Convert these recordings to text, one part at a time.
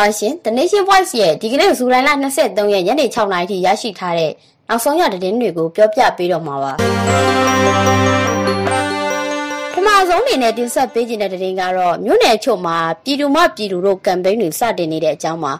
ပါရှင် The Nation Voice ရဲ့ဒီကနေ့ဇူလိုင်လ23ရက်ညနေ6နာရီထိရရှိထားတဲ့နောက်ဆုံးရသတင်းတွေကိုပြောပြပေးတော့မှာပါပထမဆုံးအနေနဲ့တင်ဆက်ပေးခြင်းတဲ့သတင်းကတော့မြို့နယ်ချုပ်မှာပြည်သူ့မပြည်သူတို့ကမ်ပိန်းတွေစတင်နေတဲ့အကြောင်းမှာ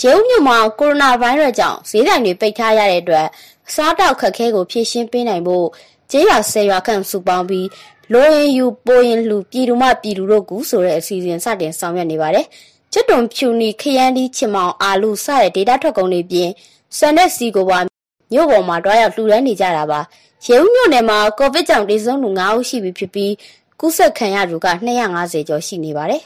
ရဲဦးမြို့မှာကိုရိုနာဗိုင်းရပ်စ်ကြောင့်ဈေးဆိုင်တွေပိတ်ထားရတဲ့အတွက်စားတောက်ခက်ခဲကိုဖြည့်ရှင်းပေးနိုင်ဖို့ကျေးရွာဆယ်ရွာခန့်စုပေါင်းပြီးလိုရင်ယူပိုရင်လူပြည်သူ့မပြည်သူတို့ကူဆိုတဲ့အစီအစဉ်စတင်ဆောင်ရွက်နေပါတယ်။ ချွတ်တုံဖြူနီခရမ်းဒီချင်မောင်အာလူစတဲ့ဒေတာထွက်ကုန်တွေပြင်ဆန်တဲ့စီကိုပါမြို့ပေါ်မှာတွားရောက်လှူဒန်းနေကြတာပါရေဦးမြို့နယ်မှာကိုဗစ်ကြောင့်ဒေဆုံးလူ9ဦးရှိပြီဖြစ်ပြီးကူးစက်ခံရသူက250ကျော်ရှိနေပါတယ်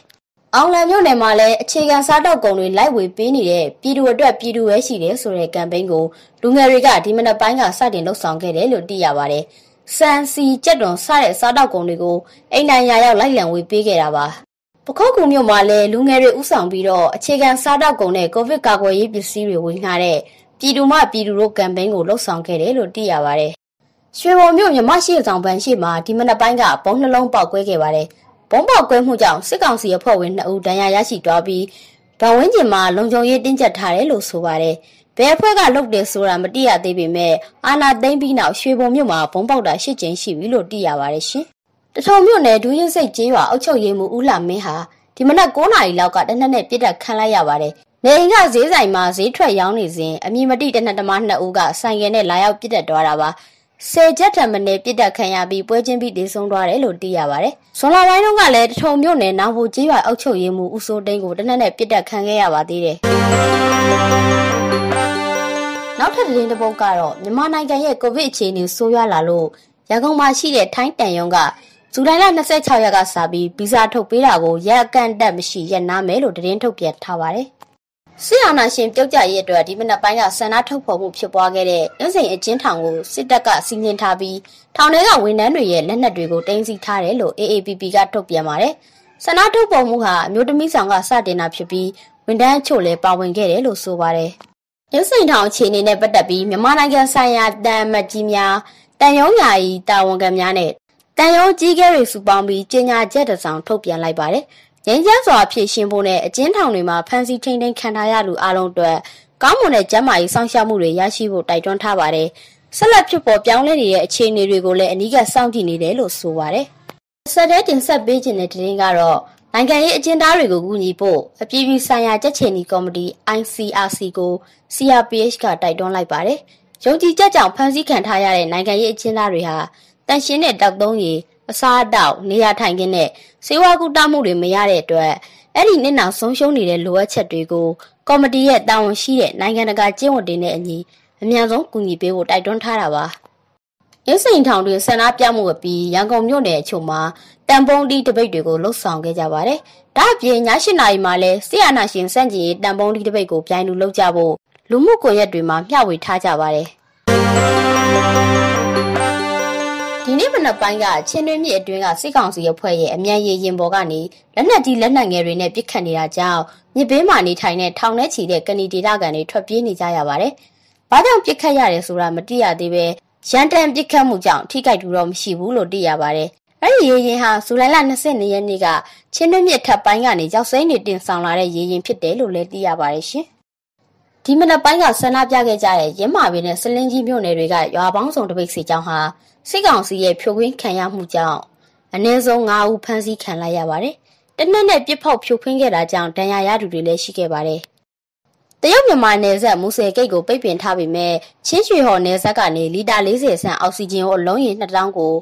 အောင်လံမြို့နယ်မှာလည်းအခြေခံစားတောက်ကုန်တွေလိုက်ဝေပေးနေတဲ့ပြည်သူအတွက်ပြည်သူပဲရှိတယ်ဆိုတဲ့ကမ်ပိန်းကိုလူငယ်တွေကဒီမနက်ပိုင်းကစတင်လှုပ်ဆောင်ခဲ့တယ်လို့သိရပါတယ်။စံစီကြက်တွန်စတဲ့စားတောက်ကုန်တွေကိုအိမ်နိုင်ရာရောက်လိုက်လံဝေပေးခဲ့တာပါ ပခုတ်ကူမြို့မှာလည်းလူငယ်တွေဥဆောင်ပြီးတော့အခြေခံစားတောက်ကုန်နဲ့ကိုဗစ်ကာကွယ်ရေးပစ္စည်းတွေဝင်လာတဲ့ပြည်သူမှပြည်သူတို့ကမ်ပိန်းကိုလှုပ်ဆောင်ခဲ့တယ်လို့သိရပါတယ်။ရွှေဘုံမြို့မြမရှိဆောင်ပန်းရှိမှာဒီမနက်ပိုင်းကဘုံနှလုံးပေါက်ကွဲခဲ့ပါတယ်။ဘုံပေါက်ကွဲမှုကြောင့်စစ်ကောင်စီအဖွဲ့ဝင်2ဦးဒဏ်ရာရရှိသွားပြီးဗဝင်းကျင်မှာလုံခြုံရေးတင်းကျပ်ထားတယ်လို့ဆိုပါတယ်။ဘယ်အဖွဲ့ကလုပ်တယ်ဆိုတာမသိရသေးပေမဲ့အာနာသိမ့်ပြီးနောက်ရွှေဘုံမြို့မှာဘုံပေါက်တာ၈ကြိမ်ရှိပြီလို့သိရပါတယ်ရှင်။ တထုံမြို့နယ်ဒူးရင်စိတ်ကျေးရွာအုပ်ချုပ်ရေးမှူးဦးလာမင်းဟာဒီမနက်9နာရီလောက်ကတနက်နဲ့ပြစ်တက်ခံလိုက်ရပါတယ်။နေအိမ်ကဈေးဆိုင်မှာဈေးထွက်ရောင်းနေစဉ်အမည်မတိတနက်တမနှစ်ဦးကဆိုင်ကယ်နဲ့လာရောက်ပြစ်တက်သွားတာပါ။ဆယ်ချက်ထံမနေပြစ်တက်ခံရပြီးပွဲချင်းပြီးဒေဆုံးသွားတယ်လို့သိရပါတယ်။ဇွန်လပိုင်းတုန်းကလည်းတထုံမြို့နယ်နောင်ဘူကျေးရွာအုပ်ချုပ်ရေးမှူးဦးစိုးတိန်ကိုတနက်နဲ့ပြစ်တက်ခံခဲ့ရပါသေးတယ်။နောက်ထပ်သတင်းတစ်ပုဒ်ကတော့မြန်မာနိုင်ငံရဲ့ကိုဗစ်အခြေအနေဆိုးရွားလာလို့ရန်ကုန်မှာရှိတဲ့ထိုင်းတန်ယုံက ဇူလိုင်လ26ရက်ကစပြီးဗီဇာထုတ်ပေးတာကိုရက်အကန့်တက်မရှိရက်နားမယ်လို့သတင်းထုတ်ပြန်ထားပါတယ်။စစ်အာဏာရှင်ပြုတ်ကျရေးအတွက်ဒီမနက်ပိုင်းကဆန္ဒထုတ်ဖော်မှုဖြစ်ပွားခဲ့တဲ့အင်းစိန်အကျဉ်းထောင်ကိုစစ်တပ်ကစီရင်ထားပြီးထောင်ထဲကဝန်ထမ်းတွေရဲ့လက်နက်တွေကိုတင်စီထားတယ်လို့ AAPP ကထုတ်ပြန်ပါတယ်။ဆန္ဒထုတ်ဖော်မှုဟာအမျိုးသမီးဆောင်ကစတင်တာဖြစ်ပြီးဝန်ထမ်းအချို့လည်းပါဝင်ခဲ့တယ်လို့ဆိုပါတယ်။အင်းစိန်ထောင်အခြေအနေနဲ့ပတ်သက်ပြီးမြန်မာနိုင်ငံဆိုင်ရာတန်မတ်ကြီးများတန်ရုံးယာယီတာဝန်ခံများနဲ့ တန်ရုံးကြီးကဲတွေစုပေါင်းပြီးကြေညာချက်တစ်စောင်ထုတ်ပြန်လိုက်ပါတယ်။ငင်းကျန်းစွာဖြည့်ရှင်းဖို့နဲ့အကျဉ်းထောင်တွေမှာဖမ်းဆီးထိန်းသိမ်းခံထားရလူအလုံးအတွက်ကောင်းမွန်တဲ့ကျန်းမာရေးစောင့်ရှောက်မှုတွေရရှိဖို့တိုက်တွန်းထားပါတယ်။ဆက်လက်ဖြစ်ပေါ်ပြောင်းလဲနေတဲ့အခြေအနေတွေကိုလည်းအနီးကပ်စောင့်ကြည့်နေတယ်လို့ဆိုပါတယ်။ဆက်တဲ့တင်ဆက်ပေးခြင်းတဲ့တင်ကတော့နိုင်ငံရေးအကျဉ်းသားတွေကိုကူညီဖို့အပြည်ပြည်ဆိုင်ရာကြက်ချင်နီကော်မတီ ICRC ကို CRPH ကတိုက်တွန်းလိုက်ပါတယ်။ယုံကြည်ချက်ကြောင့်ဖမ်းဆီးခံထားရတဲ့နိုင်ငံရေးအကျဉ်းသားတွေဟာ တန်ရှင်းတဲ့တောက်သုံးရည်အစားအသောက်နေရာထိုင်ခင်းနဲ့စေဝါကူတာမှုတွေမရတဲ့အတွက်အဲ့ဒီနှစ်နောက်ဆုံးရှုံးနေတဲ့လိုအပ်ချက်တွေကိုကော်မတီရဲ့တာဝန်ရှိတဲ့နိုင်ငံတကာကျင့်ဝတ်တွေနဲ့အညီအများဆုံးကူညီပေးဖို့တိုက်တွန်းထားတာပါရင်းစိန်ထောင်တွင်ဆန္ဒပြမှုအပြီးရန်ကုန်မြို့နယ်အချို့မှာတန်ပုံးတီးတပိတ်တွေကိုလှုပ်ဆောင်ခဲ့ကြပါတယ်။ဒါ့အပြင်ည၈နာရီမှာလဲဆီယနာရှင်စန့်ကျင်တန်ပုံးတီးတပိတ်ကိုပြိုင်လူလုပ်ကြဖို့လူမှုကွန်ရက်တွေမှာမျှဝေထားကြပါတယ်။ ဒီနေ့မနက်ပိုင်းကချင်းတွင်းမြစ်အတွင်းကစစ်ကောင်စီအဖွဲ့ရဲ့အမြန်ရည်ရင်ပေါ်ကနေလက်နက်ကြီးလက်နက်ငယ်တွေနဲ့ပစ်ခတ်နေတာကြောင့်မြစ်ဘေးမှာနေထိုင်တဲ့ထောင်ထဲချီတဲ့ကဏီဒေသခံတွေထွက်ပြေးနေကြရပါတယ်။ဘာကြောင့်ပစ်ခတ်ရတယ်ဆိုတာမသိရသေးပဲရန်တန်ပစ်ခတ်မှုကြောင့်ထိခိုက်တူတော့မရှိဘူးလို့သိရပါတယ်။အဲ့ဒီရေရင်ဟာဇူလိုင်လ22ရက်နေ့ကချင်းတွင်းမြစ်ထပ်ပိုင်းကနေကြောက်စိမ့်နေတင်ဆောင်လာတဲ့ရေရင်ဖြစ်တယ်လို့လည်းသိရပါတယ်ရှင်။ ဒီမနက်ပိုင်းကဆန္ဒပြခဲ့ကြတဲ့ရင်းမာပင်နဲ့စလင်းကြီးမြို့နယ်တွေကရွာပေါင်းစုံတပိတ်စီကြောင်းဟာစစ်ကောင်စီရဲ့ဖြိုခွင်းခံရမှုကြောင့်အနည်းဆုံး9ဦးဖမ်းဆီးခံလိုက်ရပါတယ်။တနက်နဲ့ပြစ်ဖောက်ဖြိုခွင်းခဲ့တာကြောင့်ဒဏ်ရာရသူတွေလည်းရှိခဲ့ပါတယ်။တရုတ်မြန်မာနယ်စပ်မူဆယ်ဂိတ်ကိုပိတ်ပင်ထားပေမဲ့ချင်းရွှေဟော်နယ်စပ်ကနေလီတာ40ဆန်အောက်ဆီဂျင်ကိုအလုံးရေ2000ကို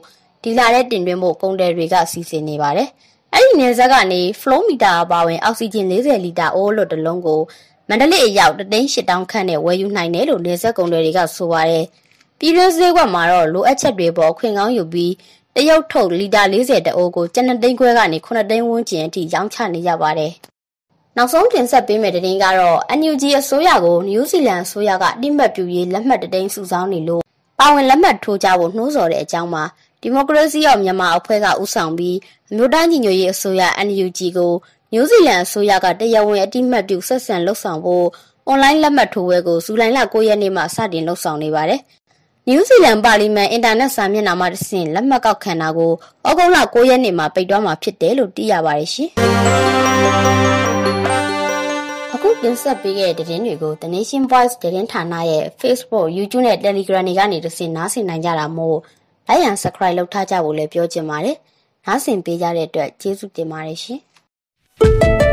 ဒီလာတဲ့တင်သွင်းဖို့ကုန်တယ်တွေကစီစဉ်နေပါတယ်။အဲ့ဒီနယ်စပ်ကနေ flow meter အပါဝင်အောက်ဆီဂျင်40လီတာအိုးလွတ်တလုံးကို မန္တလေးအရောက်တသိန်း၈တောင်းခန့်နဲ့ဝယ်ယူနိုင်တယ်လို့နေဆက်ကုန်တွေကဆိုပါတယ်။ပြည်တွင်းဈေးကွက်မှာတော့လိုအပ်ချက်တွေပေါ်ခွင့်ကောင်းယူပြီးတရုတ်ထုတ်လီတာ40တအိုးကိုကျန်သိန်းခွဲကနေ9သိန်းဝန်းကျင်အထိရောင်းချနေကြပါတယ်။နောက်ဆုံးတင်ဆက်ပေးမယ့်သတင်းကတော့ NUG အစိုးရကိုနယူးဇီလန်အစိုးရကအတိမတ်ပြူရေးလက်မှတ်တသိန်းစုဆောင်းနေလို့ပါဝင်လက်မှတ်ထိုးကြဖို့နှိုးဆော်တဲ့အကြောင်းမှာဒီမိုကရေစီရောမြန်မာအဖွဲ့ကဥဆောင်ပြီးအမျိုးသားညီညွတ်ရေးအစိုးရ NUG ကို နယူးဇီလန်အစိုးရကတရားဝင်အတိမတ်ပြုဆက်ဆံလှုပ်ဆောင်ဖို့အွန်လိုင်းလက်မှတ်ထိုးပွဲကိုဇူလိုင်လ9ရက်နေ့မှစတင်လှုပ်ဆောင်နေပါတယ်။နယူးဇီလန်ပါလီမန်အင်တာနက်စာမျက်နှာမှာတဆင့်လက်မှတ်ကောက်ခံတာကိုဩဂုတ်လ9ရက်နေ့မှာပိတ်သွားမှာဖြစ်တယ်လို့သိရပါတယ်ရှင်။အခုတတင်ဆက်ပေးခဲ့တဲ့သတင်းတွေကို The Nation Voice သတင်းဌာနရဲ့ Facebook, YouTube နဲ့ Telegram တွေကနေတဆင့်နားဆင်နိုင်ကြတာမို့ like and subscribe လုပ်ထားကြဖို့လည်းပြောချင်ပါတယ်။နားဆင်ပေးကြတဲ့အတွက်ကျေးဇူးတင်ပါတယ်ရှင်။ thank you